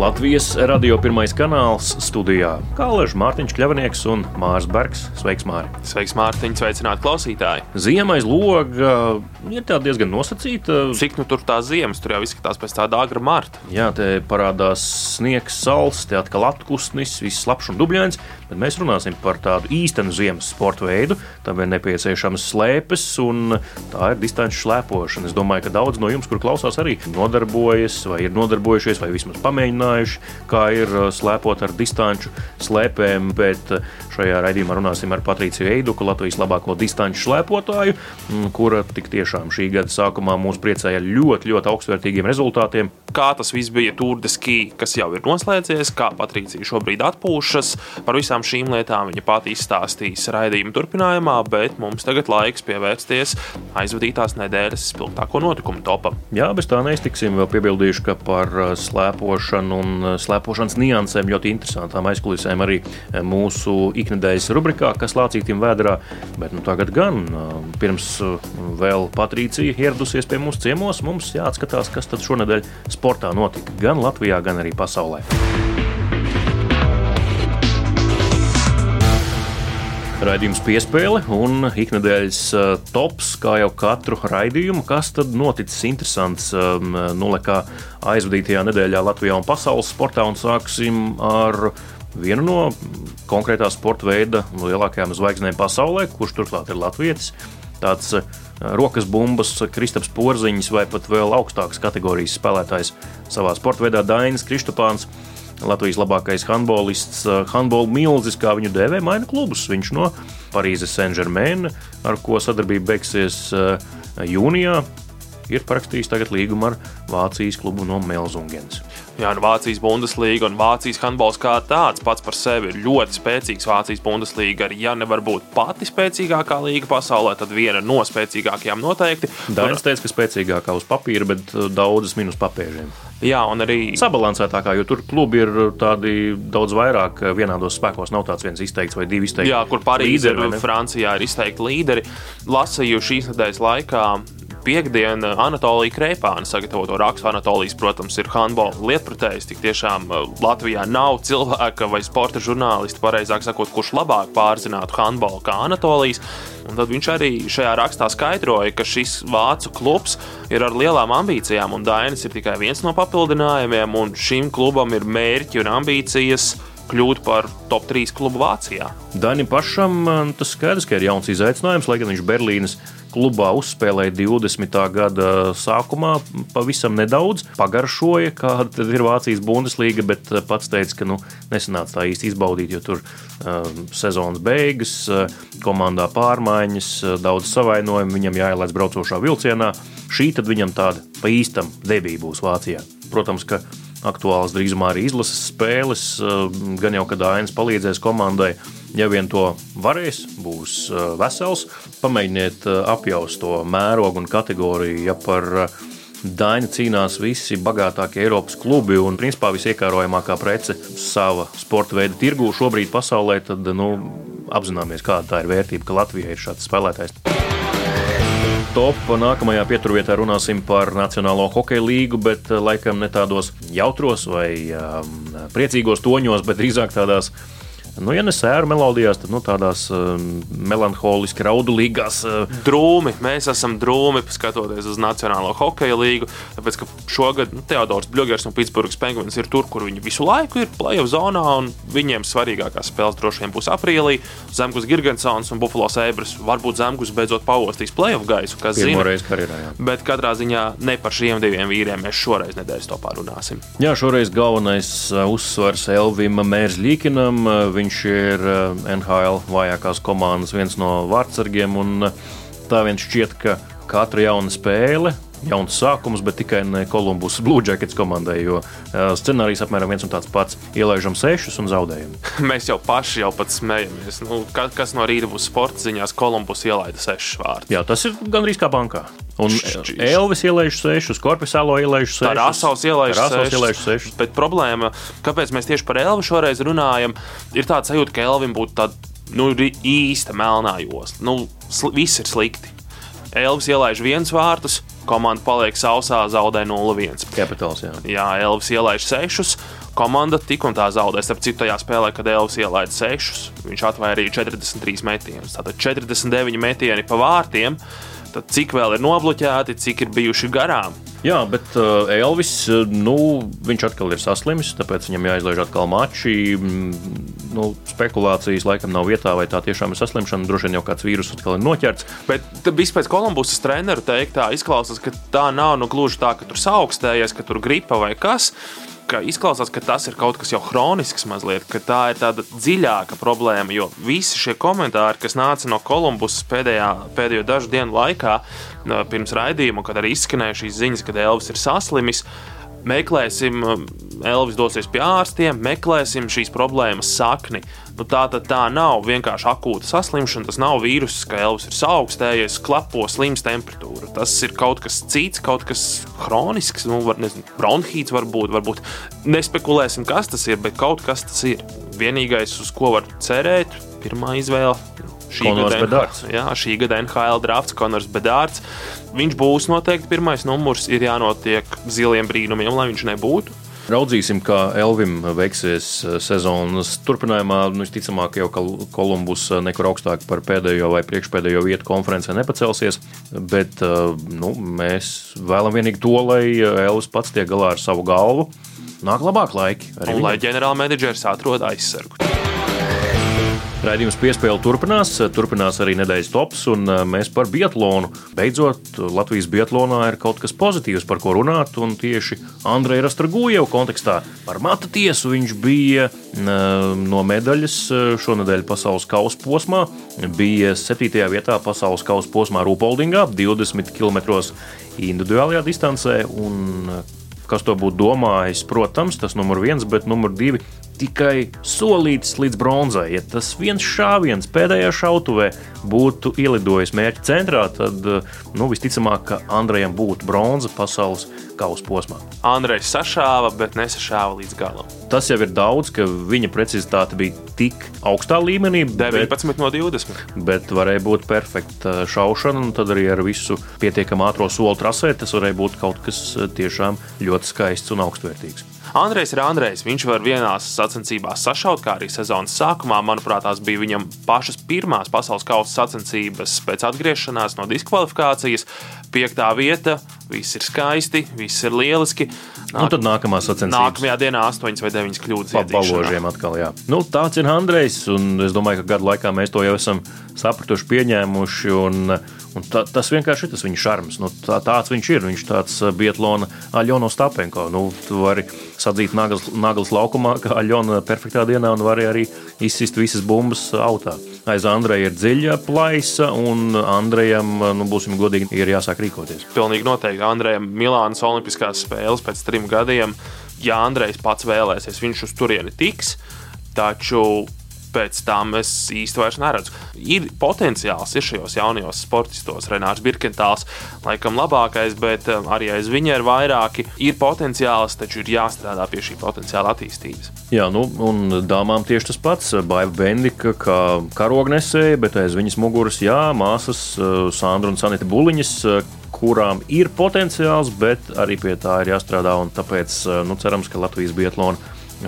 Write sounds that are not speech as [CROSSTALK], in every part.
Latvijas radio pirmais kanāls studijā Kāležs, Mārtiņš Kļavnieks un Mārs Bergs. Sveiks, Māri! Sveiks, Mārtiņ, sveicināti klausītāji! Ziema aiz loga ir diezgan nosacīta. Cik nu tur tā ziemas, tur jau izskatās pēc tāda agra marta. Jā, te parādās sniegs, sals, te atkal atkustnis, viss labs un dubļains, bet mēs runāsim par tādu īstenu ziemas sporta veidu. Tam ir nepieciešams slēpes, un tā ir distanču slēpošana. Es domāju, ka daudz no jums, kur klausās, arī nodarbojas vai ir nodarbojušies vai vismaz pamēģinājuši uzzinājuši, kā ir uh, slēpot ar distanču slēpēm, bet uh, šajā raidījumā runāsim ar Patriciju Eiduku, Latvijas labāko distanču slēpotāju, mm, kura tik tiešām šī gada sākumā mūs priecēja ļoti, ļoti augstvērtīgiem rezultātiem. Kā tas viss bija Tour de Ski, kas jau ir noslēdzies, kā Patricija šobrīd atpūšas. Par visām šīm lietām viņa pati izstāstīs raidījuma turpinājumā, bet mums tagad laiks pievērsties aizvadītās nedēļas spilgtāko notikumu topam. Jā, bez tā neiztiksim. Vēl piebildīšu, ka par uh, slēpošanu un uh, slēpošanas niansēm ļoti interesantām aizkulisēm arī uh, mūsu iknedēļas rubrikā, kas lācītim vēdā. Bet nu, tagad gan uh, pirms vēl Patricija ieradusies pie mums ciemos, mums jāatskatās, kas tad šonadēļ sportā notika gan Latvijā, gan arī pasaulē. Raidījums piespēle un iknedēļas uh, tops, kā jau katru raidījumu. Kas tad noticis interesants um, nulekā aizvadītajā nedēļā Latvijā un pasaules sportā? Un sāksim ar vienu no konkrētā sporta veida lielākajām zvaigznēm pasaulē, kurš turklāt ir latvietis. Tāds uh, rokas bumbas, Kristaps Porziņš vai pat vēl augstākas kategorijas spēlētājs savā sporta veidā Dainis Kristopāns. Latvijas labākais handbolists, eh, handbola milzis, kā viņu dēvē, maina klubus. Viņš no Parīzes Saint-Germain, ar ko sadarbība beigsies eh, jūnijā, ir parakstījis tagad līgumu ar Vācijas klubu no Melzungens. Jā, nu Vācijas Bundeslīga un Vācijas handbols kā tāds pats par sevi ir ļoti spēcīgs. Vācijas Bundeslīga arī, ja nevar būt pati spēcīgākā līga pasaulē, tad viena no spēcīgākajām noteikti. Dainis teica, ka spēcīgākā uz papīra, bet uh, daudzas minus papēžiem. Jā, un arī sabalansētākā, jo tur klubi ir tādi daudz vairāk uh, vienādos spēkos. Nav tāds viens izteikts vai divi izteikti. Jā, kur Parīzē un Francijā ir izteikti līderi. Lasīju šīs nedēļas laikā piekdiena Anatolija Kreipāna sagatavoto rakstu. Anatolijas, protams, ir handbola lietpratējs. Tik tiešām uh, Latvijā nav cilvēka vai sporta žurnālista, pareizāk sakot, kurš labāk pārzinātu handbolu kā Anatolijas. Un tad viņš arī šajā rakstā skaidroja, ka šis vācu klubs ir ar lielām ambīcijām, un Dainis ir tikai viens no papildinājumiem, un šim klubam ir mērķi un ambīcijas kļūt par top 3 klubu Vācijā. Danim pašam tas skaidrs, ka ir jauns izaicinājums, lai gan viņš Berlīnas klubā uzspēlēja 20. gada sākumā pavisam nedaudz, pagaršoja, kāda ir Vācijas Bundeslīga, bet eh, pats teica, ka nu, nesanāca tā īsti izbaudīt, jo tur uh, sezonas beigas, komandā pārmaiņas, daudz savainojumu, viņam jāielaiž braucošā vilcienā. Šī tad viņam tāda pa īstam debija būs Vācijā. Protams, ka aktuāls drīzumā arī izlases spēles, gan jau, kad Ainas palīdzēs komandai Ja vien to varēs, būs uh, vesels, pamēģiniet uh, apjaust to mērogu un kategoriju. Ja par Daina cīnās visi bagātākie Eiropas klubi un, principā, visiekārojamākā prece savā sporta veida tirgū šobrīd pasaulē, tad nu, apzināmies, kāda tā ir vērtība, ka Latvijai ir šāds spēlētājs. Top. Nākamajā pieturvietā runāsim par Nacionālo hokeja līgu, bet laikam ne tādos jautros vai um, priecīgos toņos, bet drīzāk tādās Nu, ja ne sēru melodijās, tad nu, tādās uh, melanholiski raudulīgās. Uh, drūmi. Mēs esam drūmi, skatoties uz Nacionālo hokeja līgu. Tāpēc, ka šogad nu, Teodors Bļūgers no Pitsburgas Penguins ir tur, kur viņi visu laiku ir playoff zonā, un viņiem svarīgākās spēles droši vien būs aprīlī. Zemgus Gigantsons un Buffalo Sabres. Varbūt Zemgus beidzot paostīs playoff gaisu, kas zina. Karjerā, jā. Bet katrā ziņā ne par šiem diviem vīriem mēs šoreiz nedēļas topā runāsim. Jā, šoreiz galvenais uh, uzsvars Elvim Mērzlīkinam. Viņš ir eh, NHL vājākās komandas viens no vārdsargiem. Eh, tā vien šķiet, ka katra jauna spēle jauns sākums, bet tikai ne Kolumbus Blue Jackets komandai, jo scenārijs apmēram viens un tāds pats - ielaižam sešus un zaudējam. [LAUGHS] Mēs jau paši jau pat smējamies. Nu, kas no rīta būs sporta ziņās, Kolumbus ielaida sešus vārdus. Jā, tas ir gandrīz kā bankā. Un. Elvis ielaiž sešus, Korpusālo ielaiž sešus. Ielaiž Rasovs sešus. Bet problēma, kāpēc mēs tieši par Elvu šoreiz runājam, ir tāda sajūta, ka Elvim būtu tāda nu, īsta melnā josla. Nu, viss ir slikti. Elvis ielaiž viens vārtus, komanda paliek sausā, zaudē 0-1. Kapitāls, jā. Jā, Elvis ielaiž sešus. Komanda tik un tā zaudēja. Starp citu, tajā spēlē, kad Elvis ielaida sešus, viņš atvairīja 43 metienus. Tātad 49 metieni pa vārtiem. Tad cik vēl ir nobloķēti, cik ir bijuši garām? Jā, bet uh, Elvis, uh, nu, viņš atkal ir saslimis, tāpēc viņam jāizlaiž atkal mači. Mm, Nu, spekulācijas laikam nav vietā, vai tā tiešām ir saslimšana. Droši vien jau kāds vīrus atkal ir noķerts. Bet viss pēc Kolumbusas treneru teiktā izklausās, ka tā nav nu, gluži tā, ka tur saaugstējies, ka tur gripa vai kas. Ka izklausās, ka tas ir kaut kas jau kronisks, mazliet, ka tā ir tāda dziļāka problēma. Jo visi šie komentāri, kas nāca no Kolumbusas pēdējā, pēdējo dažu dienu laikā, pirms raidījuma, kad arī izskanēja šīs ziņas, ka Elvis ir saslimis, meklēsim, um, Elvis dosies pie ārstiem, meklēsim šīs problēmas sakni. Nu, tā tad tā nav vienkārši akūta saslimšana, tas nav vīruss, ka Elvis ir saaugstējies, klapo slims temperatūra. Tas ir kaut kas cits, kaut kas kronisks, nu, var, nezinu, bronhīts varbūt, varbūt nespekulēsim, kas tas ir, bet kaut kas tas ir. Vienīgais, uz ko var cerēt, pirmā izvēle. Šī Konors gada, Bedārds. jā, šī gada NHL drafts, Konors Bedārds. Viņš būs noteikti pirmais numurs, ir jānotiek ziliem brīnumiem, lai viņš nebūtu. Raudzīsim, kā Elvim veiksies uh, sezonas turpinājumā. Nu, visticamāk, jau Kol- Kolumbus uh, nekur augstāk par pēdējo vai priekšpēdējo vietu konferencē nepacelsies. Bet uh, nu, mēs vēlamies vienīgi to, lai Elvis pats tiek galā ar savu galvu. Nāk labāk laiki. Un lai ģenerālmenedžers atrod aizsargu. Raidījums piespēle turpinās, turpinās arī nedēļas tops, un uh, mēs par biatlonu. Beidzot, Latvijas biatlonā ir kaut kas pozitīvs, par ko runāt, un tieši Andreja Rastragūjeva kontekstā par matu tiesu viņš bija no medaļas uh, šonadēļ pasaules kausa posmā, bija 7. vietā pasaules kausa posmā Rūpoldingā, 20 km individuālajā distancē, un uh, kas to būtu domājis, protams, tas numur viens, bet numur divi tikai solīts līdz bronzai. Ja tas viens šāviens pēdējā šautavē būtu ielidojis mērķa centrā, tad nu, visticamāk, ka Andrejam būtu bronza pasaules kausa posmā. Andrejs sašāva, bet nesašāva līdz galam. Tas jau ir daudz, ka viņa precizitāte bija tik augstā līmenī, bet, 19 no 20. bet varēja būt perfekta šaušana, un tad arī ar visu pietiekami ātro soli trasē tas varēja būt kaut kas tiešām ļoti skaists un augstvērtīgs. Andrejs ir Andrejs. Viņš var vienās sacensībās sašaut, kā arī sezonas sākumā. Manuprāt, tās bija viņam pašas pirmās pasaules kausa sacensības pēc atgriešanās no diskvalifikācijas. Piektā vieta, viss ir skaisti, viss ir lieliski. Un tad nākamā sacensības. Nākamajā dienā 8 vai 9 kļūdas. Pa baložiem atkal, jā. Nu, tāds ir Andrejs, un es domāju, ka gadu laikā mēs to jau esam sapratuši, pieņēmuši. Un, un tā, tas vienkārši ir tas viņa šarms. Nu, tā, tāds viņš ir. Viņš tāds Bietlona Aļona Stapenko. Nu, tu vari sadzīt naglas, naglas laukumā, kā Aļona perfektā dienā, un vari arī izsist visas bumbas autā. Aiz Andreja ir dziļa plaisa, un Andrejam, nu, būsim godīgi, ir jāsāk rīkoties. Pilnīgi noteikti. Andrejam Milānas Olimpiskās spēles pēc trim gadiem, ja Andrejs pats vēlēsies, viņš uz turieni tiks. Taču pēc tam es īsti vairs neredzu. Ir potenciāls, ir šajos jaunajos sportistos. Renārs Birkentāls, laikam, labākais, bet eh, arī aiz viņa ir vairāki. Ir potenciāls, taču ir jāstrādā pie šī potenciāla attīstības. Jā, nu, un dāmām tieši tas pats. Baiva Bendika, kā karognesēja, bet aiz viņas muguras, jā, māsas eh, Sandra un Sanita Buliņas, eh, kurām ir potenciāls, bet arī pie tā ir jāstrādā. Tāpēc nu, cerams, ka Latvijas Bietlāna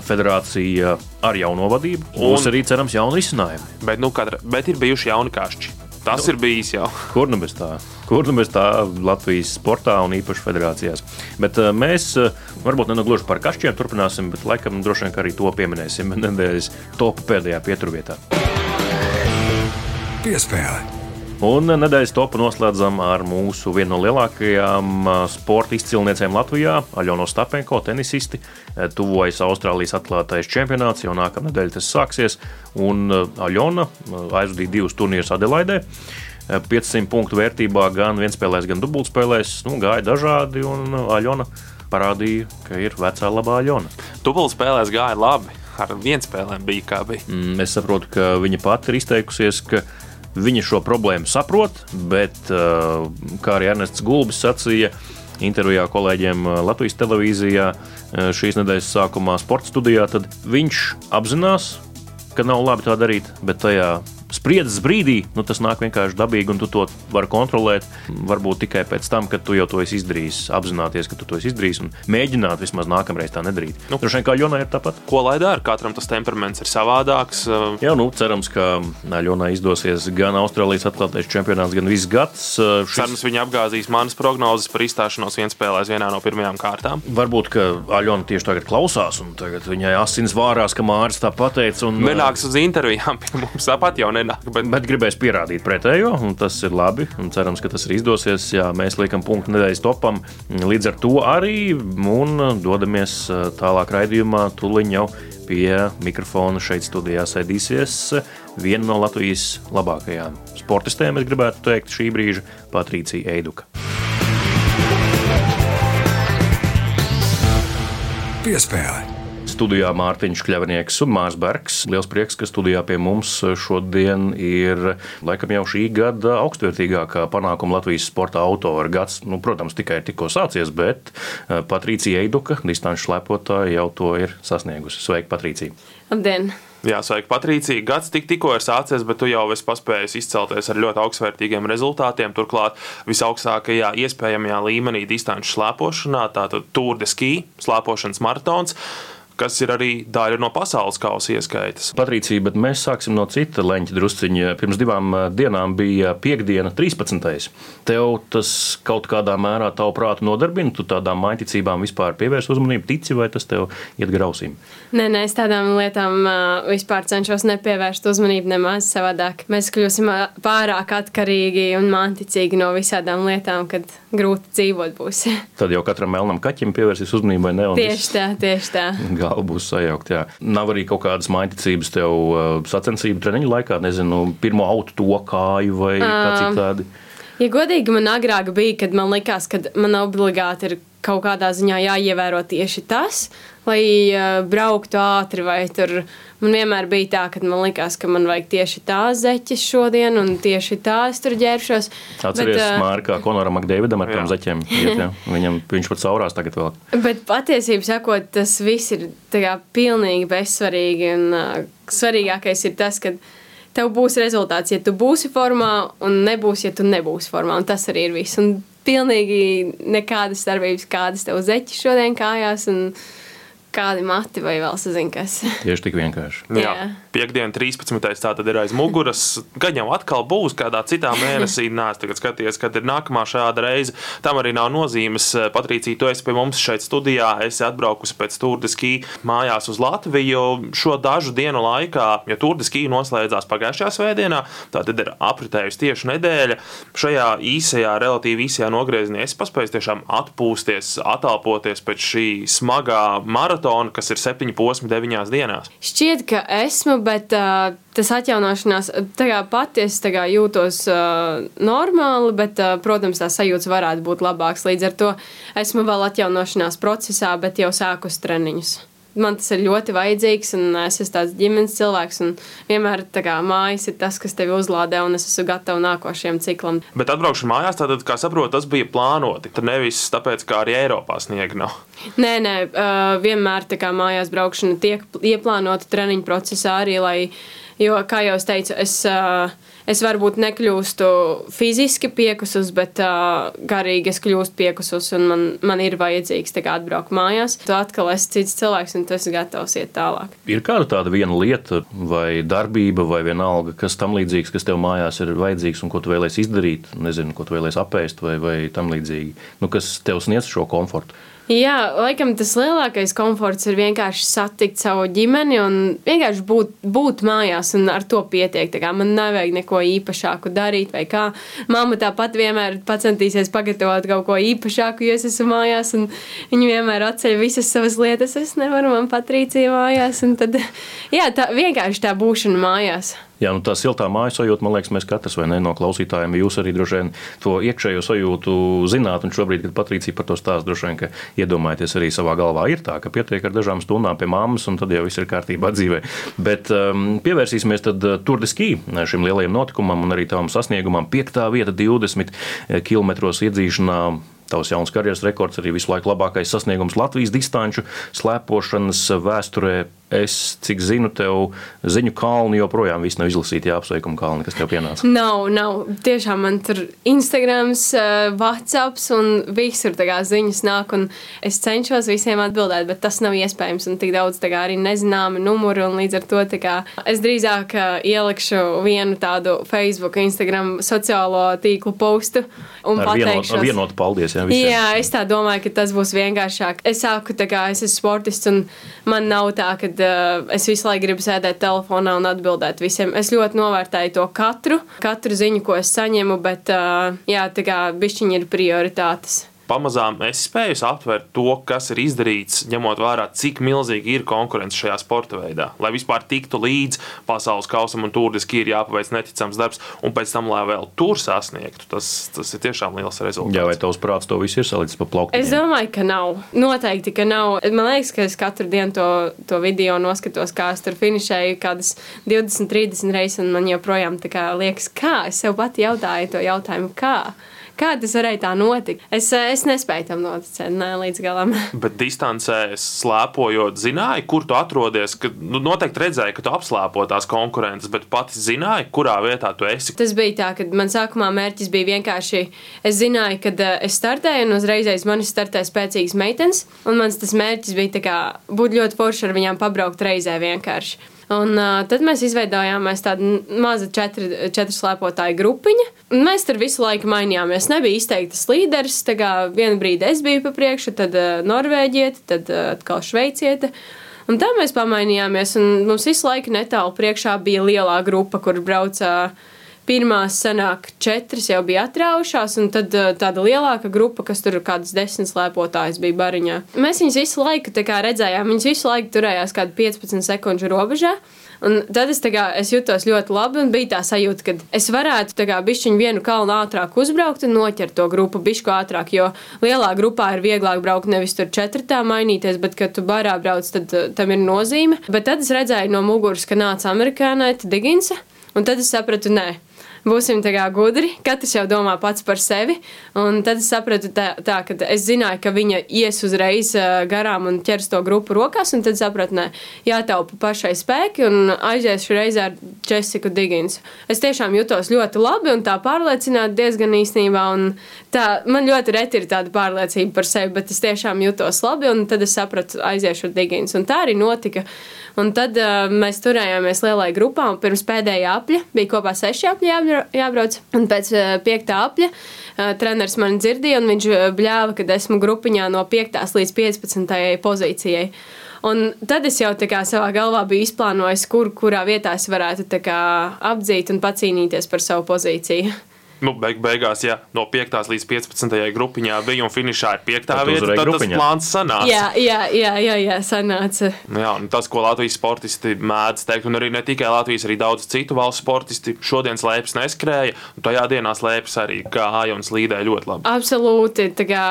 federācija ar jauno vadību būs Un- arī cerams jauni risinājumi. Bet, nu, katra, bet ir bijuši jauni kašķi. Tas ir bijis jau. [LAUGHS] Kur nu bez tā? Kur nu bez tā Latvijas sportā un īpaši federācijās? Bet uh, mēs uh, varbūt ne no gluži par kašķiem turpināsim, bet laikam droši vien arī to pieminēsim [LAUGHS] nedēļas topu pēdējā pieturvietā. Piespēle. Un nedēļas topu noslēdzam ar mūsu vienu no lielākajām ā, sporta izcilniecēm Latvijā, Aļonu Stapenko, tenisisti. E, Tuvojas Austrālijas atklātais čempionāts, jau nākamā nedēļa tas sāksies. Un ā, Aļona aizvadīja divus turnīrus Adelaidē. 500 punktu vērtībā gan vienspēlēs, gan dubultspēlēs. Nu, gāja dažādi, un Aļona parādīja, ka ir vecā labā Aļona. Dubultspēlēs gāja labi. Ar vienu spēlēm bija kā bija. Mm, es saprotu, ka viņa pati ir izteikusies, ka viņa šo problēmu saprot, bet, kā arī Ernests Gulbis sacīja, intervijā kolēģiem Latvijas televīzijā šīs nedēļas sākumā sporta studijā, tad viņš apzinās, ka nav labi tā darīt, bet tajā spriedzes brīdī nu, tas nāk vienkārši dabīgi, un tu to vari kontrolēt. Varbūt tikai pēc tam, kad tu jau to esi izdarījis, apzināties, ka tu to esi izdarījis un mēģināt vismaz nākamreiz tā nedarīt. Nu, Droši vien kā Jonai ir tāpat. Ko lai dara? Katram tas temperaments ir savādāks. Jā, nu, cerams, ka Jonai izdosies gan Austrālijas atklātais čempionāts, gan viss gads. Šis... Cerams, viņa apgāzīs manas prognozes par izstāšanos vienspēlēs vienā no pirmajām kārtām. Varbūt, ka Aļona tieši tagad klausās, un tagad viņai asins vārās, ka Māris tā pateica. Un, Nenāks uz intervijām pie mums, tāpat jau nenāk nenāk. Bet, bet gribēs pierādīt pretējo, un tas ir labi. Cerams, ka tas arī izdosies. Jā, mēs liekam punktu nedēļas topam. Līdz ar to arī un dodamies tālāk raidījumā. Tūliņ jau pie mikrofona šeit studijā sēdīsies viena no Latvijas labākajām sportistēm, es gribētu teikt, šī brīža Patricija Eiduka. Piespēle. Studijā Mārtiņš Kļavnieks un Mārs Bergs. Liels prieks, ka studijā pie mums šodien ir laikam jau šī gada augstvērtīgākā panākuma Latvijas sporta autora gads. Nu, protams, tikai tikko sācies, bet eh, Patricija Eiduka, distanču lepotāja, jau to ir sasniegusi. Sveika, Patricija! Labdien! Jā, sveiki, Patricija. Gads tik, tikko ir sācies, bet tu jau esi paspējis izcelties ar ļoti augstvērtīgiem rezultātiem. Turklāt visaugstākajā iespējamajā līmenī distanču slēpošanā, tātad Tour de Ski, slēpošanas maratons kas ir arī daļa no pasaules kausa ieskaitas. Patricija, bet mēs sāksim no cita leņķa drusciņa. Pirms divām dienām bija piekdiena, 13. Tev tas kaut kādā mērā tavu prātu nodarbina, tu tādām maiticībām vispār pievērs uzmanību, tici vai tas tev iet grausīm? Nē, nē, es tādām lietām uh, vispār cenšos nepievērst uzmanību nemaz savādāk. Mēs kļūsim pārāk atkarīgi un manticīgi no visādām lietām, kad grūti dzīvot būs. Tad jau katram melnam kaķim pievērsīs uzmanību vai ne? Tieši tā, tieši tā. Galva būs sajaukt. Jā. Nav arī kaut kādas maiticības tev uh, sacensību treniņu laikā, nezinu, pirmo autu to kāju vai kā citādi. Ja godīgi, man agrāk bija, kad man likās, ka man obligāti ir kaut kādā ziņā jāievēro tieši tas, lai uh, brauktu ātri tur Man vienmēr bija tā, ka man likās, ka man vajag tieši tā zeķes šodien, un tieši tā es tur ģērbšos. Atceries, bet, uh, Mārkā Konoram Makdeividam ar tām zeķēm. Iet, jā. Viņam, viņš pat saurās tagad vēl. Bet patiesībā sakot, tas viss ir kā, pilnīgi bezsvarīgi, un uh, svarīgākais ir tas, ka tev būs rezultāts, ja tu būsi formā, un nebūs, ja tu nebūsi formā, un tas arī ir viss. Un pilnīgi nekādas darbības, kādas tev zeķi šodien kājās, un kādi mati vai vēl sazin, kas. Tieši tik vienkārši. [LAUGHS] Jā. Jā. Piektdiena, 13. tā tad ir aiz muguras. Gan jau atkal būs kādā citā mēnesī. [CLEARS THROAT] Nē, es tagad skaties, kad ir nākamā šāda reize. Tam arī nav nozīmes. Patricija, tu esi pie mums šeit studijā. Esi atbraukusi pēc Turdiskī mājās uz Latviju. Šo dažu dienu laikā, ja Turdiskī noslēdzās pagājušajā svētdienā, tad ir apritējusi tieši nedēļa. Šajā īsajā, relatīvi īsajā nogriezienā es paspēju tiešām atpūsties, atalpoties pēc šī smagā maratona, kas ir septiņi posmi deviņās dienās. Šķiet, ka esmu bet uh, tas atjaunošanās, tā pati es tā jūtos uh, normāli, bet, uh, protams, tās sajūtas varētu būt labākas. Līdz ar to esmu vēl atjaunošanās procesā, bet jau sākus treniņus man tas ir ļoti vajadzīgs, un es esmu tāds ģimenes cilvēks. Vienmēr kā, mājas ir tas, kas tevi uzlādē, un es esmu gatava nākošajam ciklam. Bet atbraukšana mājās, tātad, kā saprotu, tas bija plānoti. Tur nevis tāpēc, kā arī Eiropā sniega nav. Nē, nē, vienmēr tā kā mājās braukšana tiek ieplānota treniņu procesā arī, lai, jo, kā jau es teicu, es. Uh, es varbūt nekļūstu fiziski piekusus, bet uh, garīgi es kļūstu piekusus, un man, man ir vajadzīgs atbraukt mājās. Tu atkal esi cits cilvēks, un tu esi gatavs iet tālāk. Ir kāda tāda viena lieta, vai darbība, vai vienalga, kas tam līdzīgs, kas tev mājās ir vajadzīgs, un ko tu vēlēsies izdarīt, nezinu, ko tu vēlēsies apēst, vai, vai tam līdzīgi, nu, kas tev sniedz šo komfortu. Jā, laikam tas lielākais komforts ir vienkārši satikt savu ģimeni un vienkārši būt, būt mājās, un ar to pietiek. Man nevajag neko īpašāku darīt, vai kā. Māma tāpat vienmēr centīsies pagatavot kaut ko īpašāku, jo es esmu mājās, un viņa vienmēr atceļ visas savas lietas. Es nevaru, man patrīcija mājās, un tad, [LAUGHS] jā, tā vienkārši tā būšana mājās. Jā, nu tā siltā mājas sajūta, man liekas, mēs katrs ne no klausītājiem, jūs arī droši vien to iekšējo sajūtu zināt. Un šobrīd, kad Patricija par to stāsta, droši vien, ka iedomājieties arī savā galvā, ir tā, ka pietiek ar dažām stundām pie mammas, un tad jau viss ir kārtībā dzīvē. Bet um, pievērsīsimies tad uh, Tour de Ski šim lielajam notikumam un arī tavam sasniegumam. Piektā vieta 20 km iedzīšanā Tavs jauns karjeras rekords arī visu laiku labākais sasniegums Latvijas distanču slēpošanas vēsturē Es, cik zinu, tev ziņu kalni joprojām viss nav izlasīti. Jā, apsveikuma kalni, kas tev pienāca. Nav, nav. Tiešām man tur Instagram, eh, WhatsApp un visur ziņas nāk. Es cenšos visiem atbildēt, bet tas nav iespējams. Un tik daudz kā, arī nezināmu numuru. Līdz ar to kā, es drīzāk eh, ielikšu vienu tādu Facebook, Instagram sociālo tīklu postu un ar pateikšu, ar vienotu paldies. Jā, visiem. jā, es tā domāju, ka tas būs vienkāršāk. Es sāku, kā es esmu sportists un man nav tā, ka uh, es visu laiku gribu sēdēt telefonā un atbildēt visiem. Es ļoti novērtēju to katru, katru ziņu, ko es saņemu, bet uh, jā, tā kā bišķiņi ir prioritātes pamazām es spēju aptvert to, kas ir izdarīts, ņemot vērā, cik milzīgi ir konkurence šajā sporta veidā. Lai vispār tiktu līdz pasaules kausam un turiski ir jāpaveic neticams darbs, un pēc tam, lai vēl tur sasniegtu, tas, tas ir tiešām liels rezultāts. Jā, vai tavs prāts to visu ir salicis pa plauktu? Es domāju, ka nav. Noteikti, ka nav. Man liekas, ka es katru dienu to, to video noskatos, kā es tur finišēju kādas 20, 30 reizes, un man joprojām tā kā liekas, kā es sev pati jautāju to jautājumu, kā. Kā tas varēja tā notikt? Es, eh, es nespēju tam noticēt ne, līdz galam. [LAUGHS] Bet distancē slēpojot, zināji, kur tu atrodies. Ka, nu, noteikti redzēji, ka tu apslēpo tās konkurences, bet pati zināji, kurā vietā tu esi. Tas bija tā, ka man sākumā mērķis bija vienkārši. Es zināju, ka uh, es startēju, un uzreiz aiz manis startēja spēcīgas meitenes. Un mans mērķis bija kā, būt ļoti forši ar viņām pabraukt reizē vienkārši. Un, uh, tad mēs izveidojām tādu mazu četru, četru slēpotāju grupiņu. Mēs tur visu laiku mainījāmies. Nebija izteiktas līderis. Vienu brīdi es biju pa priekšu, tad uh, Norvēģiete, tad uh, atkal Šveiciete. Un tā mēs pamainījāmies. Mums visu laiku netālu priekšā bija lielā grupa, kur brauca. Pirmās sanāk, četras jau bija atraujušās, un tad uh, tāda lielāka grupa, kas tur kādas desmit slēpotājas bija bariņā. Mēs viņus visu laiku redzējām, viņas visu laiku turējās kādu 15 sekundžu robežā. Un tad es, kā, es jutos ļoti labi, un bija tā sajūta, ka es varētu bišķiņu vienu kalnu ātrāk uzbraukt un noķert to grupu bišķi ātrāk. Jo lielā grupā ir vieglāk braukt nevis tur četrtā mainīties, bet, kad tu barā brauc, tad uh, tam ir nozīme. Bet tad es redzēju no muguras, ka nāca amerikānaita Diginsa, un tad es sapratu, nē būsim gudri. Katrs jau domā pats par sevi. Un tad es sapratu, tā, tā, ka es zināju, ka viņa ies uzreiz garām un ķers to grupu rokās. Tad sapratu, ka jātaupa pašai spēki un aiziešu reizē ar Jessiku Digins. Es tiešām jutos ļoti labi un tā pārliecināti diezgan īstenībā. Tā, man ļoti reti ir tāda pārliecība par sevi, bet es tiešām jutos labi un tad es sapratu, aiziešu ar Digins. Un tā arī notika. Un tad uh, mēs turējāmies lielai grupā, un pirms pēdējā apļa bija kopā seši apļi jābrauc. Un pēc uh, piektā apļa uh, treneris man dzirdēja, un viņš bļāva, kad esmu grupiņā no 5. līdz 15. pozīcijai. Un tad es jau savā galvā biju izplānojis, kur, kurā vietā es varētu kā, apdzīt un pacīnīties par savu pozīciju nu, beig, beigās, ja no 5. līdz 15. grupiņā bija un finišā ir 5. vieta, tad grupiņā. tas plāns sanāca. Jā, jā, jā, jā, jā sanāca. Jā, tas, ko Latvijas sportisti mēdz teikt, un arī ne tikai Latvijas, arī daudz citu valstu sportisti šodien slēpjas neskrēja, un tajā dienā slēpjas arī gāja un slīdēja ļoti labi. Absolūti, tā kā,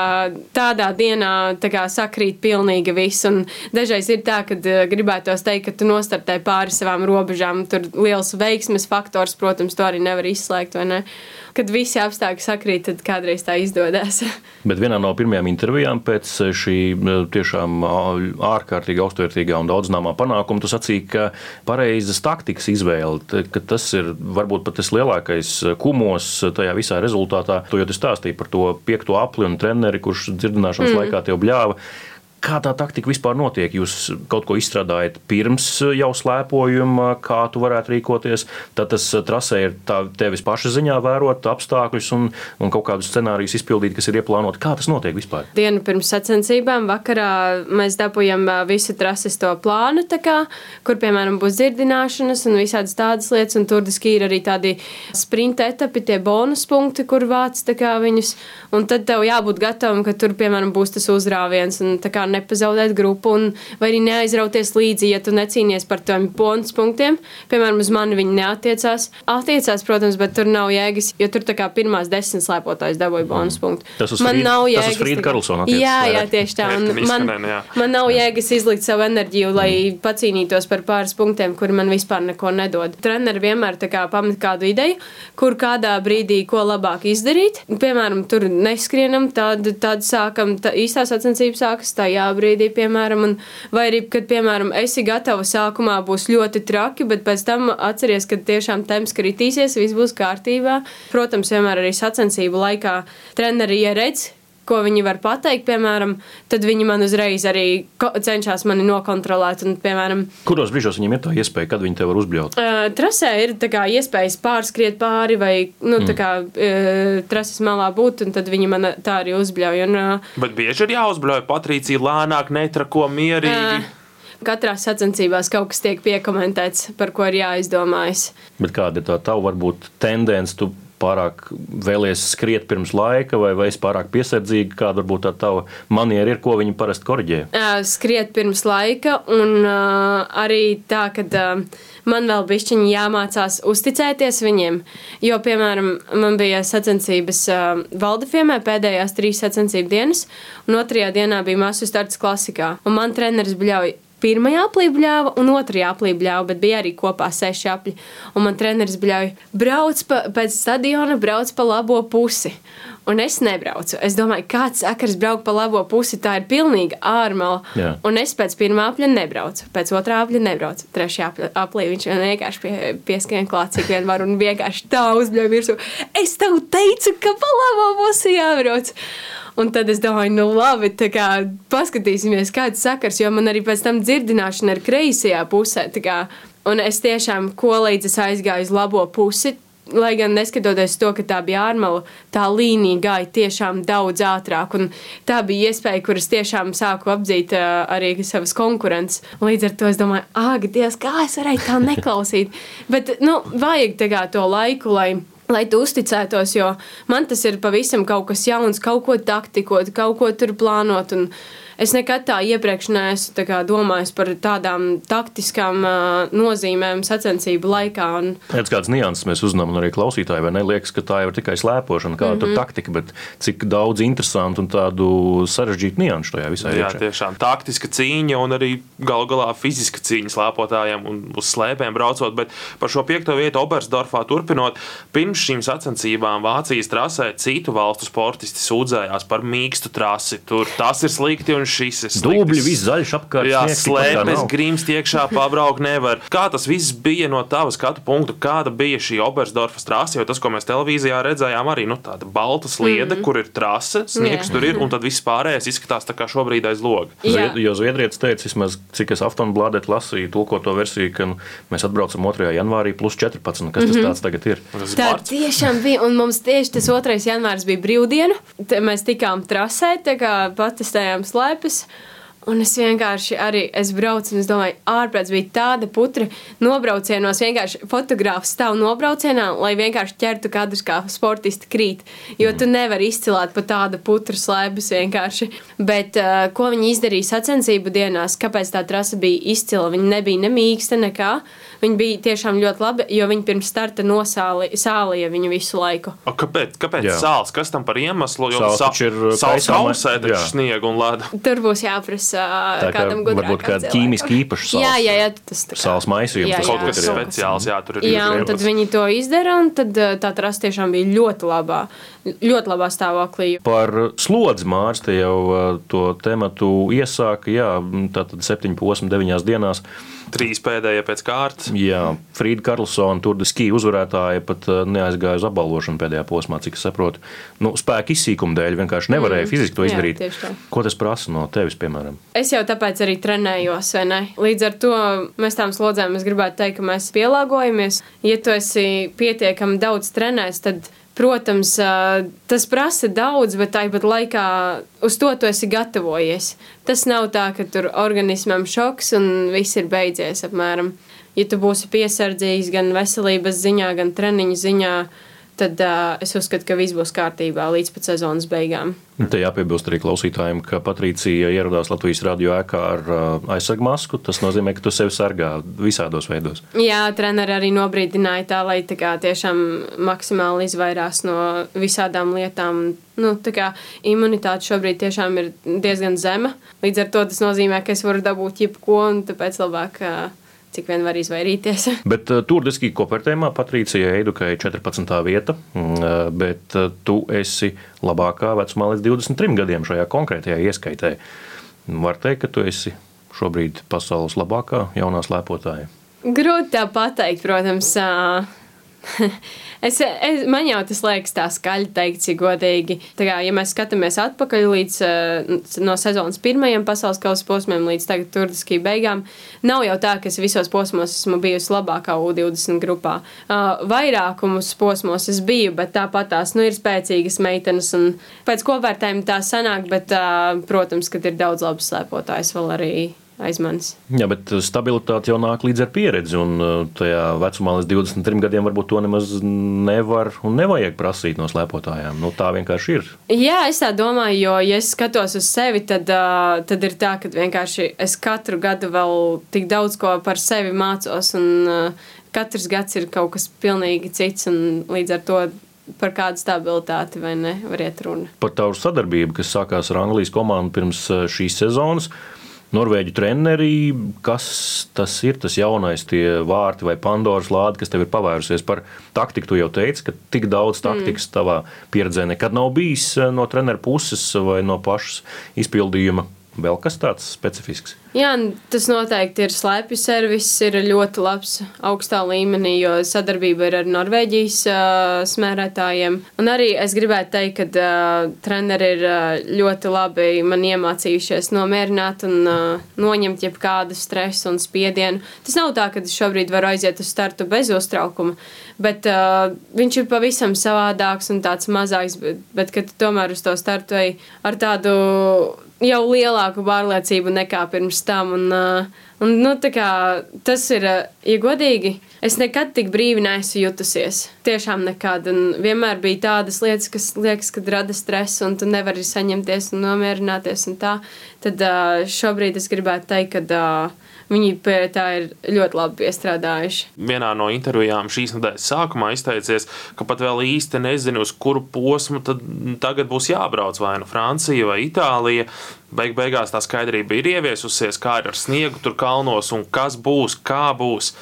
tādā dienā tā kā, sakrīt pilnīgi viss, un dažreiz ir tā, ka uh, gribētos teikt, ka tu nostartē pāri savām robežām, tur liels veiksmes faktors, protams, to arī nevar izslēgt, vai ne? Kad visi apstākļi sakrīt, tad kādreiz tā izdodas. [LAUGHS] Bet vienā no pirmajām intervijām pēc šī tiešām ārkārtīgi augstvērtīgā un daudzināmā panākuma, tu sacīki, ka pareizas taktikas izvēle, ka tas ir varbūt pat tas lielākais kumos tajā visā rezultātā. Tu jau stāstīji par to piekto apli un treneri, kurš dzirdināšanas mm. laikā tev bļāva. Kā tā taktika vispār notiek? Jūs kaut ko izstrādājat pirms jau slēpojuma, kā tu varētu rīkoties. Tad tas eh, trasē ir tevis paša ziņā vērot apstākļus un, un kaut kādus scenārijus izpildīt, kas ir ieplānoti. Kā tas notiek vispār? Dienu pirms sacensībām vakarā mēs dabūjam eh, visu trases to plānu, kā, kur piemēram būs dzirdināšanas un visādas tādas lietas. Un tur ir arī tādi sprinta etapi, tie bonus punkti, kur vāc viņus. Un tad tev jābūt gatavam, ka tur piemēram būs tas uzrāviens. Un, nepazaudēt grupu, un, vai arī neaizrauties līdzi, ja tu necīnies par tiem bonus punktiem. Piemēram, uz mani viņi neatiecās. Attiecās, protams, bet tur nav jēgas, jo tur tā kā pirmās desmit slēpotājs dabūja bonus punktu. Tas uz man Frīd- nav tas uz jēgas. Frīdu tā kā- Karlsonu attiecas Jā, jā, tieši tā. UnĒrkam man, man nav jēgas izlikt savu enerģiju, lai pacīnītos par pāris punktiem, kuri man vispār neko nedod. Treneri vienmēr tā kā pamet kādu ideju, kur kādā brīdī ko labāk izdarīt. Piemēram, tur neskrienam, tad, tad sākam, tā īstā sacensība sākas tajā brīdī, piemēram, un, vai arī, kad, piemēram, esi gatava sākumā būs ļoti traki, bet pēc tam atceries, ka tiešām temps kritīsies, viss būs kārtībā. Protams, vienmēr arī sacensību laikā treneri ieredz, ko viņi var pateikt, piemēram, tad viņi man uzreiz arī cenšas mani nokontrolēt. Un, piemēram, Kuros brīžos viņiem ir tā iespēja, kad viņi te var uzbļaut? Uh, trasē ir tā kā, iespējas pārskriet pāri vai nu, mm. kā, uh, trases malā būt, un tad viņi man tā arī uzbļauj. Un, uh, Bet bieži ir jāuzbļauj Patricija lēnāk, netrako mierīgi. uh, katrā sacensībās kaut kas tiek piekomentēts, par ko ir jāizdomājas. Bet kāda ir tā tava varbūt tendence? Tu pārāk vēlies skriet pirms laika, vai, vai es pārāk piesardzīgi, kāda varbūt tā tava maniera ir, ko viņi parasti korģē? Skriet pirms laika, un uh, arī tā, ka uh, man vēl bišķiņi jāmācās uzticēties viņiem. Jo, piemēram, man bija sacensības uh, Valdefiemē pēdējās trīs sacensību dienas, un otrajā dienā bija masu starts klasikā. Un man treneris bļauj pirmajā aplī bļāva un otrajā aplī bļāva, bet bija arī kopā seši apli. Un man treneris bļauj, brauc pa, pēc stadiona, brauc pa labo pusi. Un es nebraucu. Es domāju, kāds sakars braukt pa labo pusi, tā ir pilnīga ārmala. Jā. Un es pēc pirmā apļa nebraucu, pēc otrā apļa nebraucu. Trešajā aplī viņš vienkārši pie, pieskrien klāt, cik vien var, un vienkārši tā uzbļauj virsū. Es tev teicu, ka pa labo pusi jābrauc. Un tad es domāju, nu labi, kā paskatīsimies, kāds sakars, jo man arī pēc tam dzirdināšana ir kreisajā pusē. Kā, un es tiešām, ko līdz es aizgāju uz labo pusi, lai gan neskatoties to, ka tā bija ārmala, tā līnija gāja tiešām daudz ātrāk. Tā bija iespēja, kuras tiešām sāku apdzīt uh, arī savas konkurences. Līdz ar to es domāju, ak, Dievs, kā es varēju tā neklausīt. Bet, nu, vajag tā kā to laiku, lai lai tu uzticētos, jo man tas ir pavisam kaut kas jauns, kaut ko taktikot, kaut ko tur plānot. Un es nekad tā iepriekš neesmu tā kā domājis par tādām taktiskām uh, nozīmēm sacensību laikā. Un, Redz, kādas nianses mēs uzzinām, un arī klausītāji, vai ne? Liekas, ka tā jau ir tikai slēpošana, kāda mm -hmm. tur taktika, bet cik daudz interesantu un tādu sarežģītu nianšu tajā visā Jā, iekšā. tiešām taktiska cīņa un arī galu galā fiziska cīņa slēpotājiem un uz slēpēm braucot. Bet par šo piekto vietu Obersdorfā turpinot, pirms šīm sacensībām Vācijas trasē citu valstu sportisti sūdzējās par mīkstu trasi. Tur tas ir slikti un šis ir. Dubļi, viss zaļš apkārt. Jā, slēpes, nav. grīms, iekšā pabraukt nevar. Kā tas viss bija no tava skatu punkta? Kāda bija šī Obersdorfas trase? Jo tas, ko mēs televīzijā redzējām, arī nu, tāda balta sliede, mm -hmm. kur ir trase, sniegs Jā. tur ir, un tad viss pārējais izskatās tā kā šobrīd aiz loga. Jā. Zvied, jo Zviedrijas teica, vismaz, cik es Aftonbladet lasīju, tulkoto versiju, ka nu, mēs atbraucam 2. janvārī plus 14. Kas tas tāds tagad ir? Tas Tā vārds. tiešām bija, un mums tieši tas 2. janvārs bija brīvdiena. Te Mēs tikām trasē, tā kā patestējām slēpes. Un es vienkārši arī es braucu, un es domāju, ārprāts bija tāda putra nobraucienos. Vienkārši fotogrāfs stāv nobraucienā, lai vienkārši ķertu kadrus kā sportisti krīt. Jo tu nevari izcilāt pa tādu putru slēpes vienkārši. Bet uh, ko viņi izdarīja sacensību dienās, kāpēc tā trasa bija izcila? Viņa nebija ne mīksta, nekā. Viņa bija tiešām ļoti laba, jo viņi pirms starta nosālīja viņu visu laiku. O, kāpēc kāpēc Jā. sāls? Kas tam par iemeslu? Jo Sāls ir, uh, sāls kausē taču sniegu un ledu. Tur būs jāprasa Tā kā kādam gudram. varbūt kāda ķīmiski īpaša sāls. Jā, jā, jā, tas tā kā- Sāls maisījums, Jā, tas jā, Kaut kas ir, speciāls, jā, tur ir Jā, un tad viņi to izdara, un tad uh, tā trasa tiešām bija ļoti labā, ļoti labā stāvoklī. Par slodzi Mārcis te jau uh, to tematu iesāka. Jā, tātad 7, 8, 9 dienās. Trīs pēdējie pēc kārtas. Jā, Frīda Karlsona, tur skija uzvarētāja, pat uh, neaizgāja uz apbalvošanu pēdējā posmā, cik es saprotu. Nu, spēka izsīkuma dēļ vienkārši nevarēja mm. fiziski to Jā, izdarīt. tā. Ko tas prasa no tevis, piemēram? Es jau tāpēc arī trenējos, vai ne? Līdz ar to mēs tām slodzēm, es gribētu teikt, ka mēs pielāgojamies. Ja tu esi pietiekami daudz trenējis, tad, protams, tas prasa daudz, bet tāpat laikā uz to tu esi gatavojies. Tas nav tā, ka tur organismam šoks un viss ir beidzies apmēram. Ja tu būsi piesardzīgs gan veselības ziņā, gan treniņu ziņā, tad uh, es uzskatu, ka viss būs kārtībā līdz pat sezonas beigām. Te jāpiebilst arī klausītājiem, ka Patricija ieradās Latvijas radio ēkā ar aizsargu masku. Tas nozīmē, ka tu sevi sargā visādos veidos. Jā, treneri arī nobrīdināja tā, lai tā kā, tiešām maksimāli izvairās no visādām lietām. Nu, kā, imunitāte šobrīd tiešām ir diezgan zema. Līdz ar to tas nozīmē, ka es varu dabūt jebko, un tāpēc labāk cik vien var izvairīties. [LAUGHS] bet uh, turdiski kopērtējumā Patricija Eidukai 14. vieta, uh, bet uh, tu esi labākā vecumā līdz 23 gadiem šajā konkrētajā ieskaitē. Var teikt, ka tu esi šobrīd pasaules labākā jaunā slēpotāja. Grūti tā pateikt, protams. [LAUGHS] Es, es, man jau tas liekas tā skaļi teikt, cik godīgi. Tā kā, ja mēs skatāmies atpakaļ līdz uh, no sezonas pirmajiem pasaules kausa posmiem līdz tagad turdiskī beigām, nav jau tā, ka es visos posmos esmu bijusi labākā U20 grupā. Uh, vairākumus posmos es biju, bet tāpat tās nu, ir spēcīgas meitenes un pēc kopvērtējuma tā sanāk, bet, uh, protams, kad ir daudz labas slēpotājs vēl arī aiz manis. Jā, bet stabilitāte jau nāk līdz ar pieredzi. Un uh, tajā vecumā līdz 23 gadiem varbūt to nemaz nevar un nevajag prasīt no slēpotājām. Nu, tā vienkārši ir. Jā, es tā domāju, jo, ja es skatos uz sevi, tad, uh, tad ir tā, ka vienkārši es katru gadu vēl tik daudz ko par sevi mācos. Un, uh, Katrs gads ir kaut kas pilnīgi cits, un līdz ar to par kādu stabilitāti vai ne var iet runa. Par tavu sadarbību, kas sākās ar Anglijas komandu pirms šīs sezonas. Norvēģu treneri, kas tas ir, tas jaunais, tie vārti vai Pandoras lāde, kas tev ir pavērusies par taktiku. Tu jau teici, ka tik daudz taktikas mm. tavā pieredzē nekad nav bijis eh, no treneru puses vai no pašas izpildījuma. Vēl kas tāds specifisks? Jā, tas noteikti ir slēpju servis, ir ļoti labs augstā līmenī, jo sadarbība ir ar Norvēģijas uh, smērētājiem. Un arī es gribētu teikt, ka uh, treneri ir uh, ļoti labi man iemācījušies nomierināt un uh, noņemt jebkādu stresu un spiedienu. Tas nav tā, ka es šobrīd varu aiziet uz startu bez uztraukuma, bet uh, viņš ir pavisam savādāks un tāds mazāks, bet, bet kad tomēr uz to startu ej ar tādu jau lielāku pārliecību nekā pirms tam. Un, uh, un, nu, kā, tas ir, uh, ja godīgi, es nekad tik brīvi neesmu jutusies. Tiešām nekad. Un vienmēr bija tādas lietas, kas liekas, kad rada stresu, un tu nevari saņemties un nomierināties. Un tā. Tad uh, šobrīd es gribētu teikt, ka Viņi pie tā ir ļoti labi piestrādājuši. Vienā no intervijām šīs nedēļas sākumā izteicies, ka pat vēl īsti nezinu, uz kuru posmu tad tagad būs jābrauc vai nu Francija vai Itālija. Beig beigās tā skaidrība ir ieviesusies, kā ir ar sniegu tur kalnos un kas būs, kā būs.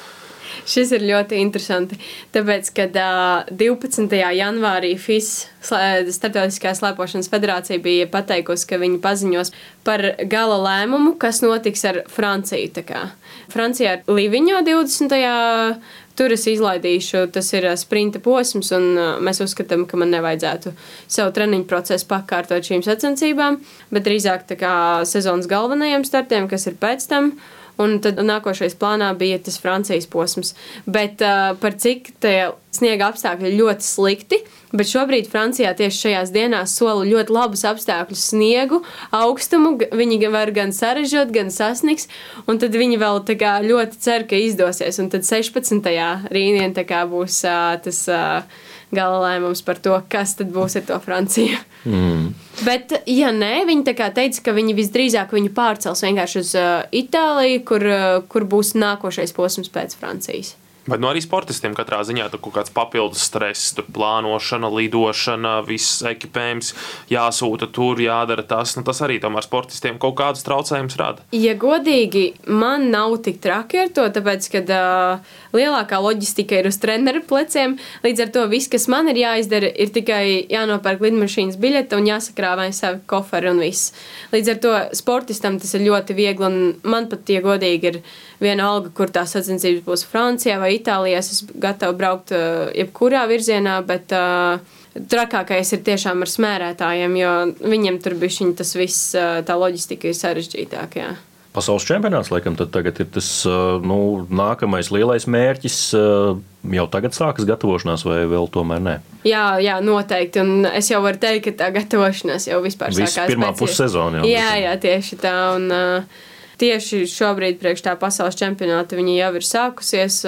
Šis ir ļoti interesanti. Tāpēc, kad uh, 12. janvārī FIS, Startautiskā slēpošanas federācija, bija pateikusi, ka viņi paziņos par gala lēmumu, kas notiks ar Franciju. Francijā ir Līviņā 20. Tur es izlaidīšu, tas ir sprinta posms, un mēs uzskatām, ka man nevajadzētu savu treniņu procesu pakārtot šīm sacensībām, bet drīzāk tā kā sezonas galvenajiem startiem, kas ir pēc tam. Un tad nākošais plānā bija tas Francijas posms. Bet uh, par cik tie sniega apstākļi ļoti slikti, bet šobrīd Francijā tieši šajās dienās sola ļoti labus apstākļus, sniegu, augstumu. Viņi var gan sarežģīt, gan sasniegt, un tad viņi vēl kā, ļoti cer, ka izdosies. Un tad 16. rītdienā būs uh, tas. Uh, gala lēmums par to, kas tad būs ar to Franciju. Mm. Bet, ja nē, viņi teica, ka viņi visdrīzāk viņu pārcels vienkārši uz uh, Itāliju, kur, uh, kur būs nākošais posms pēc Francijas. Bet nu, arī sportistiem katrā ziņā tur kaut kāds papildus stress, tur plānošana, lidošana, viss ekipējums jāsūta tur, jādara tas. Nu, tas arī tomēr sportistiem kaut kādus traucējumus rada. Ja godīgi, man nav tik traki ar to, tāpēc, ka uh, lielākā loģistika ir uz treneru pleciem. Līdz ar to viss, kas man ir jāizdara, ir tikai jānopērk lidmašīnas biļete un jāsakrāvē savi koferi un viss. Līdz ar to sportistam tas ir ļoti viegli un man pat tie godīgi ir vienalga, kur tās sacensības būs Francijā vai Itālijā. Es esmu gatava braukt uh, jebkurā virzienā, bet uh, trakākais ir tiešām ar smērētājiem, jo viņiem tur bija tas viss, uh, tā loģistika ir sarežģītākā. Pasaules čempionāts, laikam, tagad ir tas nu, nākamais lielais mērķis. Jau tagad sākas gatavošanās, vai vēl tomēr nē? Jā, jā, noteikti. Un es jau varu teikt, ka tā gatavošanās jau vispār Viss sākās. Pirmā pussezona jau. Jā, jā, tieši tā. Un, uh, tieši šobrīd, priekš tā pasaules čempionāta, viņa jau ir sākusies.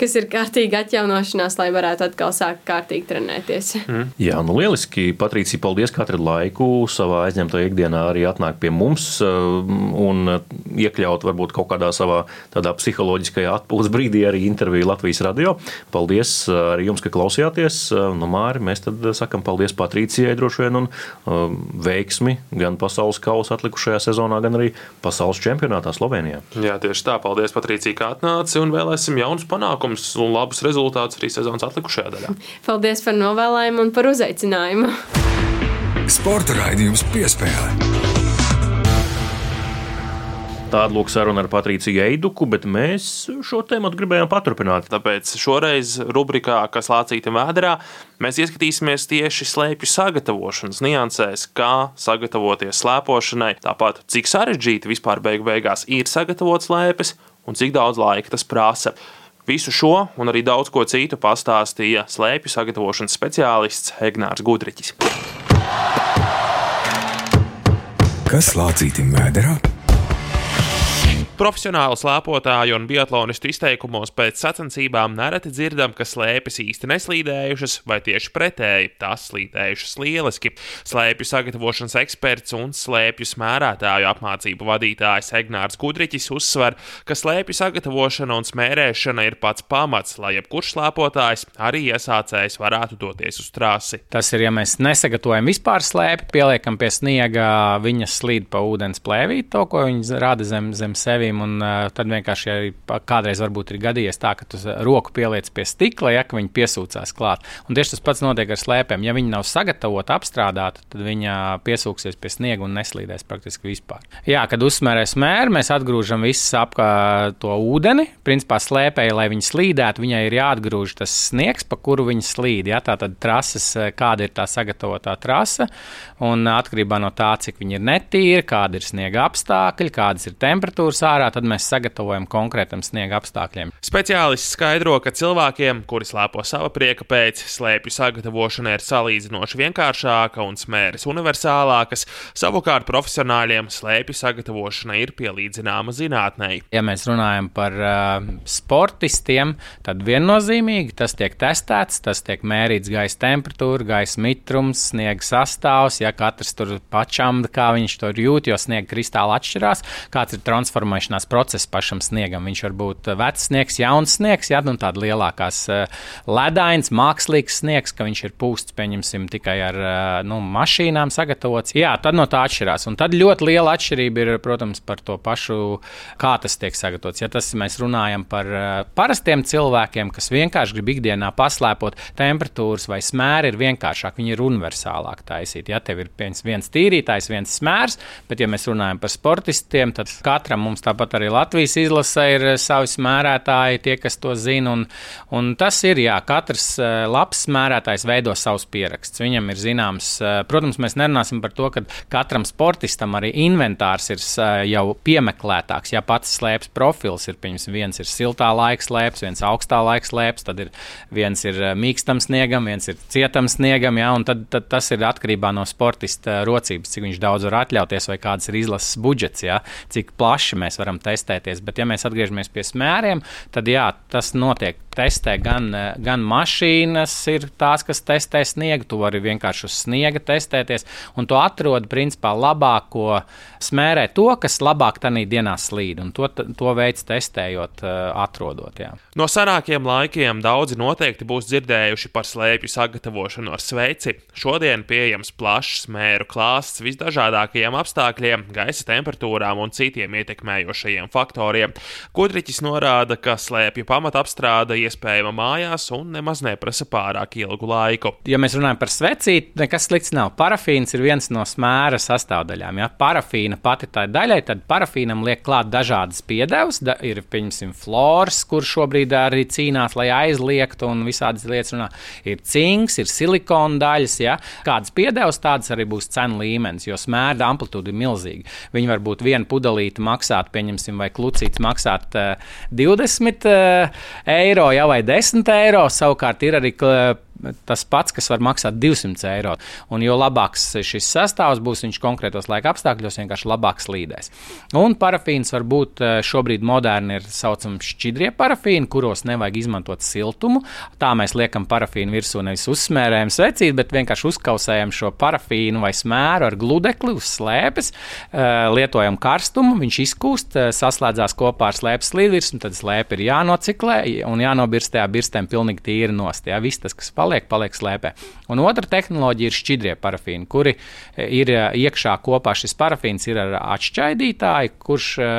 Kas ir kārtīgi atjaunošanās, lai varētu atkal sākt kārtīgi trenēties. Mm. Jā, nu lieliski. Patricija, paldies, ka katru laiku savā aizņemtajā ikdienā arī atnāk pie mums un iekļaut varbūt kaut kādā savā tādā psiholoģiskajā atpūtas brīdī arī interviju Latvijas radio. Paldies arī jums, ka klausījāties. Nu, Māri, mēs tad sakam paldies Patricijai droši vien un veiksmi gan pasaules kausa atlikušajā sezonā, gan arī pasaules čempionātā Slovenijā. Jā, tieši tā. Paldies, Patricija, ka atnāci un vēlēsim jaunus panākumus un labus rezultātus arī sezonas atlikušajā daļā. [LAUGHS] Paldies par novēlējumu un par uzaicinājumu. Sporta raidījums piespēlē. Tāda lūk saruna ar Patriciju Eiduku, bet mēs šo tēmu gribējām paturpināt. Tāpēc šoreiz rubrikā, kas lācīta vēdā, mēs ieskatīsimies tieši slēpju sagatavošanas niansēs, kā sagatavoties slēpošanai, tāpat cik sarežģīti vispār beigu beigās ir sagatavot slēpes un cik daudz laika tas prasa. Visu šo un arī daudz ko citu pastāstīja slēpju sagatavošanas speciālists Egnārs Gudriķis. Kas lācītim vēderā? Profesionāli slēpotāju un biatlonistu izteikumos pēc sacensībām nereti dzirdam, ka slēpes īsti neslīdējušas, vai tieši pretēji - tās slīdējušas lieliski. Slēpju sagatavošanas eksperts un slēpju smērētāju apmācību vadītājs Egnārs Gudriķis uzsver, ka slēpju sagatavošana un smērēšana ir pats pamats, lai jebkurš slēpotājs, arī iesācējs, varētu doties uz trasi. Tas ir, ja mēs nesagatavojam vispār slēpi, pieliekam pie sniega, viņas slīd pa ūdens plēvīt, to, ko viņas rada zem, zem sevi durvīm, un uh, tad vienkārši arī kādreiz varbūt ir gadījies tā, ka tu roku pieliec pie stikla, ja viņi piesūcās klāt. Un tieši tas pats notiek ar slēpēm. Ja viņi nav sagatavoti, apstrādāti, tad viņi piesūksies pie sniega un neslīdēs praktiski vispār. Jā, kad uzsmērē smēru, mēs atgrūžam visu ap to ūdeni. Principā slēpēji, lai viņi slīdētu, viņai ir jāatgrūž tas sniegs, pa kuru viņi slīd. Ja? Tā tad trases, kāda ir tā sagatavotā trasa, un atkarībā no tā, cik viņi ir netīri, kāda ir sniega apstākļi, kādas ir temperatūras ārā ārā, tad mēs sagatavojam konkrētam sniega apstākļiem. Speciālists skaidro, ka cilvēkiem, kuri slēpo sava prieka pēc, slēpju sagatavošana ir salīdzinoši vienkāršāka un smēres universālākas, savukārt profesionāļiem slēpju sagatavošana ir pielīdzināma zinātnei. Ja mēs runājam par uh, sportistiem, tad viennozīmīgi tas tiek testēts, tas tiek mērīts gaisa temperatūra, gaisa mitrums, sniega sastāvs, ja katrs tur pašam, kā viņš to jūt, jo sniega kristāli atšķirās, kāds ir transformēšanas transformēšanās process pašam sniegam. Viņš var būt uh, vecs sniegs, jauns sniegs, ja nu tāda lielākās uh, ledains, mākslīgs sniegs, ka viņš ir pūsts, pieņemsim, tikai ar uh, nu, mašīnām sagatavots. Jā, tad no tā atšķirās. Un tad ļoti liela atšķirība ir, protams, par to pašu, kā tas tiek sagatavots. Ja tas mēs runājam par parastiem cilvēkiem, kas vienkārši grib ikdienā paslēpot temperatūras vai smēri, ir vienkāršāk, viņi ir universālāk taisīti. Ja tev ir viens tīrītājs, viens smērs, bet ja mēs runājam par sportistiem, tad katram mums tā Tāpat arī Latvijas izlase ir eh, savi smērētāji, tie, kas to zina. Un, un tas ir, jā, katrs eh, labs smērētājs veido savus pierakstus. Viņam ir zināms, eh, protams, mēs nerunāsim par to, ka katram sportistam arī inventārs ir jau piemeklētāks. Ja pats slēpes profils ir, piemēram, viens ir siltā laika slēpes, viens augstā laika slēpes, tad ir viens ir mīkstam sniegam, viens ir cietam sniegam, jā, un tad, tad tas ir atkarībā no sportista rocības, cik viņš daudz var atļauties vai kāds ir izlases budžets, jā, cik plaši mēs varam varam testēties. Bet, ja mēs atgriežamies pie smēriem, tad jā, tas notiek testē gan, gan mašīnas, ir tās, kas testē sniegu. Tu vari vienkārši uz sniega testēties, un tu atrodi principā labāko smērē to, kas labāk tajā dienā slīd. Un to, to veids testējot, atrodot. Jā. No senākiem laikiem daudzi noteikti būs dzirdējuši par slēpju sagatavošanu ar sveci. Šodien pieejams plašs smēru klāsts visdažādākajiem apstākļiem, gaisa temperatūrām un citiem ietekmējošajiem faktoriem. Kudriķis norāda, ka slēpju pamatapstrāde iespējama mājās un nemaz neprasa pārāk ilgu laiku. Ja mēs runājam par svecīti, nekas slikts nav. Parafīns ir viens no smēra sastāvdaļām. Ja parafīna pati tā daļai, tad parafīnam liek klāt dažādas piedevas. Da, ir, pieņemsim, flors, kur šobrīd arī cīnās, lai aizliegtu un visādas lietas runā. Ir cinks, ir silikona daļas. Ja? Kādas piedevas, tādas arī būs cenu līmenis, jo smēra amplitūda ir milzīga. Viņi var būt viena pudelīte maksāt, pieņemsim, vai klucīts maksāt uh, 20 uh, eiro ja, vai 10 eiro. Savukārt ir arī tas pats, kas var maksāt 200 eiro. Un jo labāks šis sastāvs būs, viņš konkrētos laika apstākļos vienkārši labāk slīdēs. Un parafīns var būt šobrīd moderni ir saucami šķidrie parafīni, kuros nevajag izmantot siltumu. Tā mēs liekam parafīnu virsū nevis uzsmērējam svecīt, bet vienkārši uzkausējam šo parafīnu vai smēru ar gludekli uz slēpes, lietojam karstumu, viņš izkūst, saslēdzās kopā ar slēpes slīdvirsmu, tad slēpe ir jānociklē un jānobirst tajā birstēm pilnīgi tīri nost. Jā, viss tas, kas paliek, paliek slēpē. Un otra tehnoloģija ir šķidrie parafīni, kuri e, ir e, iekšā kopā. Šis parafīns ir ar atšķaidītāju, kurš e,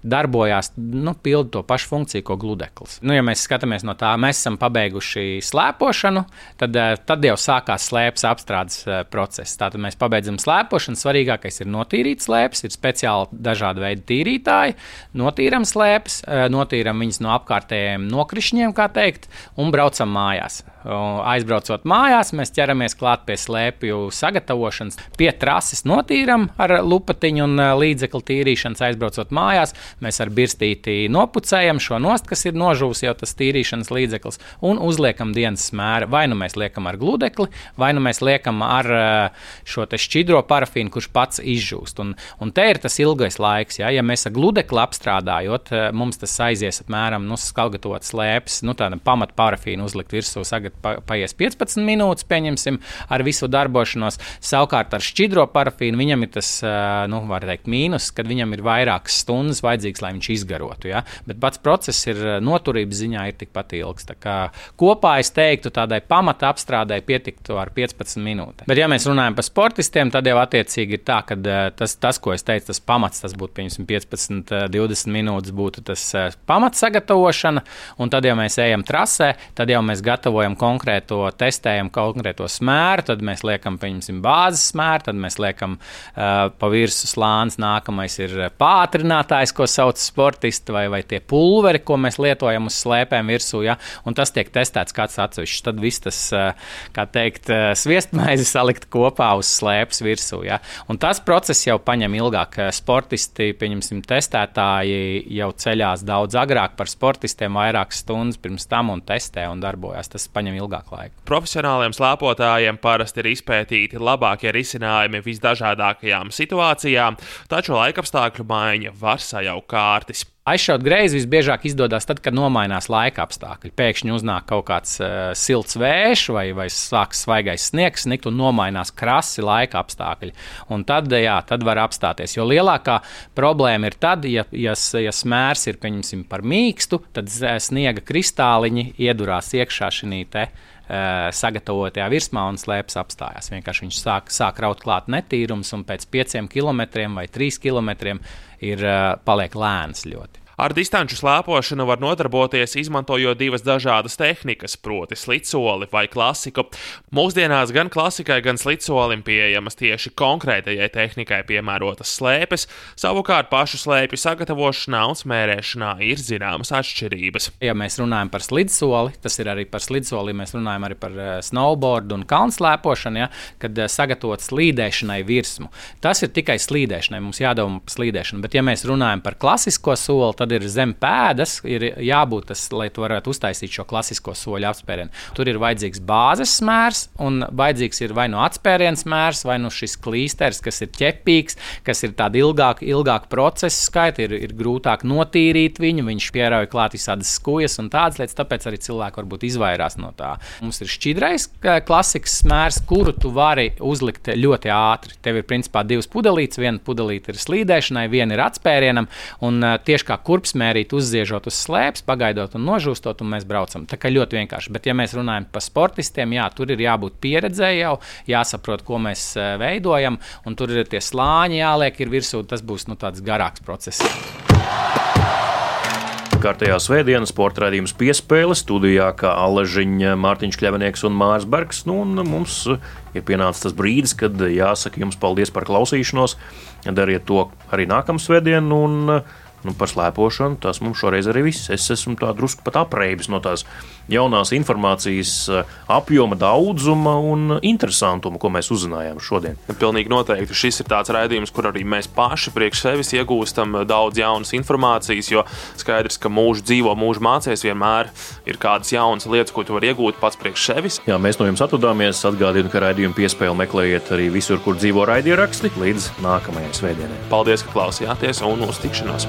darbojās, nu, pilda to pašu funkciju, ko gludeklis. Nu, ja mēs skatāmies no tā, mēs esam pabeiguši slēpošanu, tad, tad jau sākās slēpes apstrādes process. Tātad mēs pabeidzam slēpošanu. Svarīgākais ir notīrīt slēpes, ir speciāli dažādi veidi tīrītāji, notīram slēpes, notīram viņas no apkārtējiem nokrišņiem, kā teikt, un braucam mājās. Aizbraucot mājās, mēs ķeramies klāt pie slēpju sagatavošanas, pie trases notīram ar lupatiņu un līdzekli tīrīšanas. Aizbraucot mājās, mēs ar birstīti nopucējam šo nost, kas ir nožūs jau tas tīrīšanas līdzeklis, un uzliekam dienas smēru. Vai nu mēs liekam ar gludekli, vai nu mēs liekam ar šo šķidro parafīnu, kurš pats izžūst. Un, un te ir tas ilgais laiks. Ja, ja mēs ar gludekli apstrādājot, mums tas aizies apmēram nu, skalgatot slēpes, nu, tāda pamata parafīna uzlikt virsū, sagat pa, paies 15 minūtes, pieņemsim, ar visu darbošanos. Savukārt ar šķidro parafīnu viņam ir tas, nu, var teikt, mīnus, kad viņam ir vairākas stundas vajadzīgs, lai viņš izgarotu. Ja? Bet pats process ir noturības ziņā ir tikpat ilgs. Kopā es teiktu, tādai pamata apstrādē pietiktu ar 15 minūtēm. Bet, ja mēs runājam par sportistiem, tad jau attiecīgi ir tā, ka tas, tas ko es teicu, tas pamats, tas būtu piemēram 15, 20 minūtes, būtu tas pamats sagatavošana, un tad, ja mēs ejam trasē, tad jau mēs gatavojam konkrēto, testējam konkrēto smēru, tad mēs liekam, pieņemsim, bāzes smēru, tad mēs liekam uh, pa virsmu slānis, nākamais ir pātrinātājs, ko sauc sportisti, vai, vai tie pulveri, ko mēs lietojam uz slēpēm virsū, ja? un tas tiek testēts kāds atsevišķs. Tad viss tas, uh, kā teikt, uh, sviestmaizi salikt kopā uz slēpes virsū. Ja? Un tas process jau paņem ilgāk. Sportisti, pieņemsim, testētāji jau ceļās daudz agrāk par sportistiem, vairākas stundas pirms tam un testē un darbojas. Tas paņem viņam ilgāk laika. Profesionāliem slēpotājiem parasti ir izpētīti labākie risinājumi visdažādākajām situācijām, taču laikapstākļu maiņa var sajaukt kārtas. Aizšaut greizi visbiežāk izdodas tad, kad nomainās laika apstākļi. Pēkšņi uznāk kaut kāds uh, silts vējš vai, vai sākas svaigais sniegs, nikt un nomainās krasi laika apstākļi. Un tad, jā, tad var apstāties. Jo lielākā problēma ir tad, ja, ja, ja smērs ir par mīkstu, tad sniega kristāliņi iedurās iekšā šī te sagatavotajā virsmā un slēpjas apstājās. Vienkārši viņš sāk, sāk raut klāt netīrums, un pēc pieciem kilometriem vai trīs kilometriem ir paliek lēns ļoti. Ar distanču slēpošanu var nodarboties izmantojot divas dažādas tehnikas, proti, slicoli vai klasiku. Mūsdienās gan klasikai, gan slicolim pieejamas tieši konkrētajai tehnikai piemērotas slēpes, savukārt pašu slēpju sagatavošanā un smērēšanā ir zināmas atšķirības. Ja mēs runājam par slidsoli, tas ir arī par slidsoli, mēs runājam arī par eh, snowboard un kalnslēpošanu, ja, kad eh, sagatavot slīdēšanai virsmu. Tas ir tikai slīdēšanai, mums jādomā par slīdēšanu, bet ja mēs runājam par klasisko soli, tad ir zem pēdas, ir jābūt tas, lai tu varētu uztaisīt šo klasisko soļu apspērienu. Tur ir vajadzīgs bāzes smērs, un vajadzīgs ir vai no nu atspērienu smērs, vai no nu šis klīsters, kas ir ķepīgs, kas ir tāds ilgāk, ilgāk procesa skaita, ir, ir grūtāk notīrīt viņu, viņš pierauj klāt visādas skujas un tādas lietas, tāpēc arī cilvēki varbūt izvairās no tā. Mums ir šķidrais klasikas smērs, kuru tu vari uzlikt ļoti ātri. Tev ir principā divas pudelītes, viena pudelīte ir slīdēšanai, viena ir atspērienam, un tieši kā kurpsmērīt, uzziežot uz slēpes, pagaidot un nožūstot, un mēs braucam. Tā kā ļoti vienkārši. Bet, ja mēs runājam par sportistiem, jā, tur ir jābūt pieredzēji jau, jāsaprot, ko mēs eh, veidojam, un tur ir tie slāņi jāliek ir virsū. Tas būs nu, tāds garāks process. Kārtējā svētdienas sporta raidījums piespēle studijā, kā Aležiņa, Mārtiņš Kļavinieks un Mārs Bergs. Nu, un mums ir pienācis tas brīdis, kad jāsaka jums paldies par klausīšanos. Dariet to arī nākamā svētdiena Nu, par slēpošanu tas mums šoreiz arī viss. Es esmu tā drusku pat apreibis no tās jaunās informācijas eh, apjoma, daudzuma un interesantuma, ko mēs uzzinājām šodien. Pilnīgi noteikti šis ir tāds raidījums, kur arī mēs paši priekš sevis iegūstam daudz jaunas informācijas, jo skaidrs, ka mūžs dzīvo, mūžs mācīs, vienmēr ir kādas jaunas lietas, ko tu vari iegūt pats priekš sevis. Jā, mēs no jums atvadāmies. Atgādinu, ka raidījumu piespēli meklējiet arī visur, kur dzīvo raidieraksti līdz nākamajai svētdienai. Paldies, ka klausījāties un uz tikšanos!